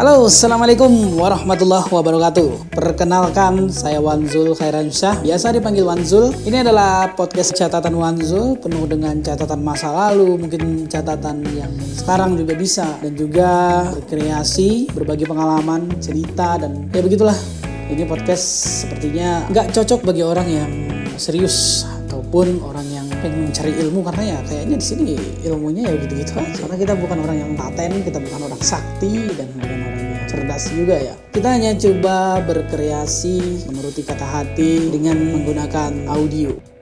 Halo, Assalamualaikum warahmatullahi wabarakatuh. Perkenalkan, saya Wanzul Khairansyah. Biasa dipanggil Wanzul. Ini adalah podcast catatan Wanzul Penuh dengan catatan masa lalu Mungkin catatan yang sekarang juga bisa Dan juga berkreasi, berbagi pengalaman, cerita Dan ya begitulah. Ini podcast sepertinya nggak cocok bagi orang yang serius Ataupun orang yang pengen mencari ilmu karena ya kayaknya di sini ilmunya ya gitu-gitu aja. Karena kita bukan orang yang paten kita bukan orang sakti dan bukan orang yang cerdas juga ya. Kita hanya coba berkreasi menuruti kata hati dengan menggunakan audio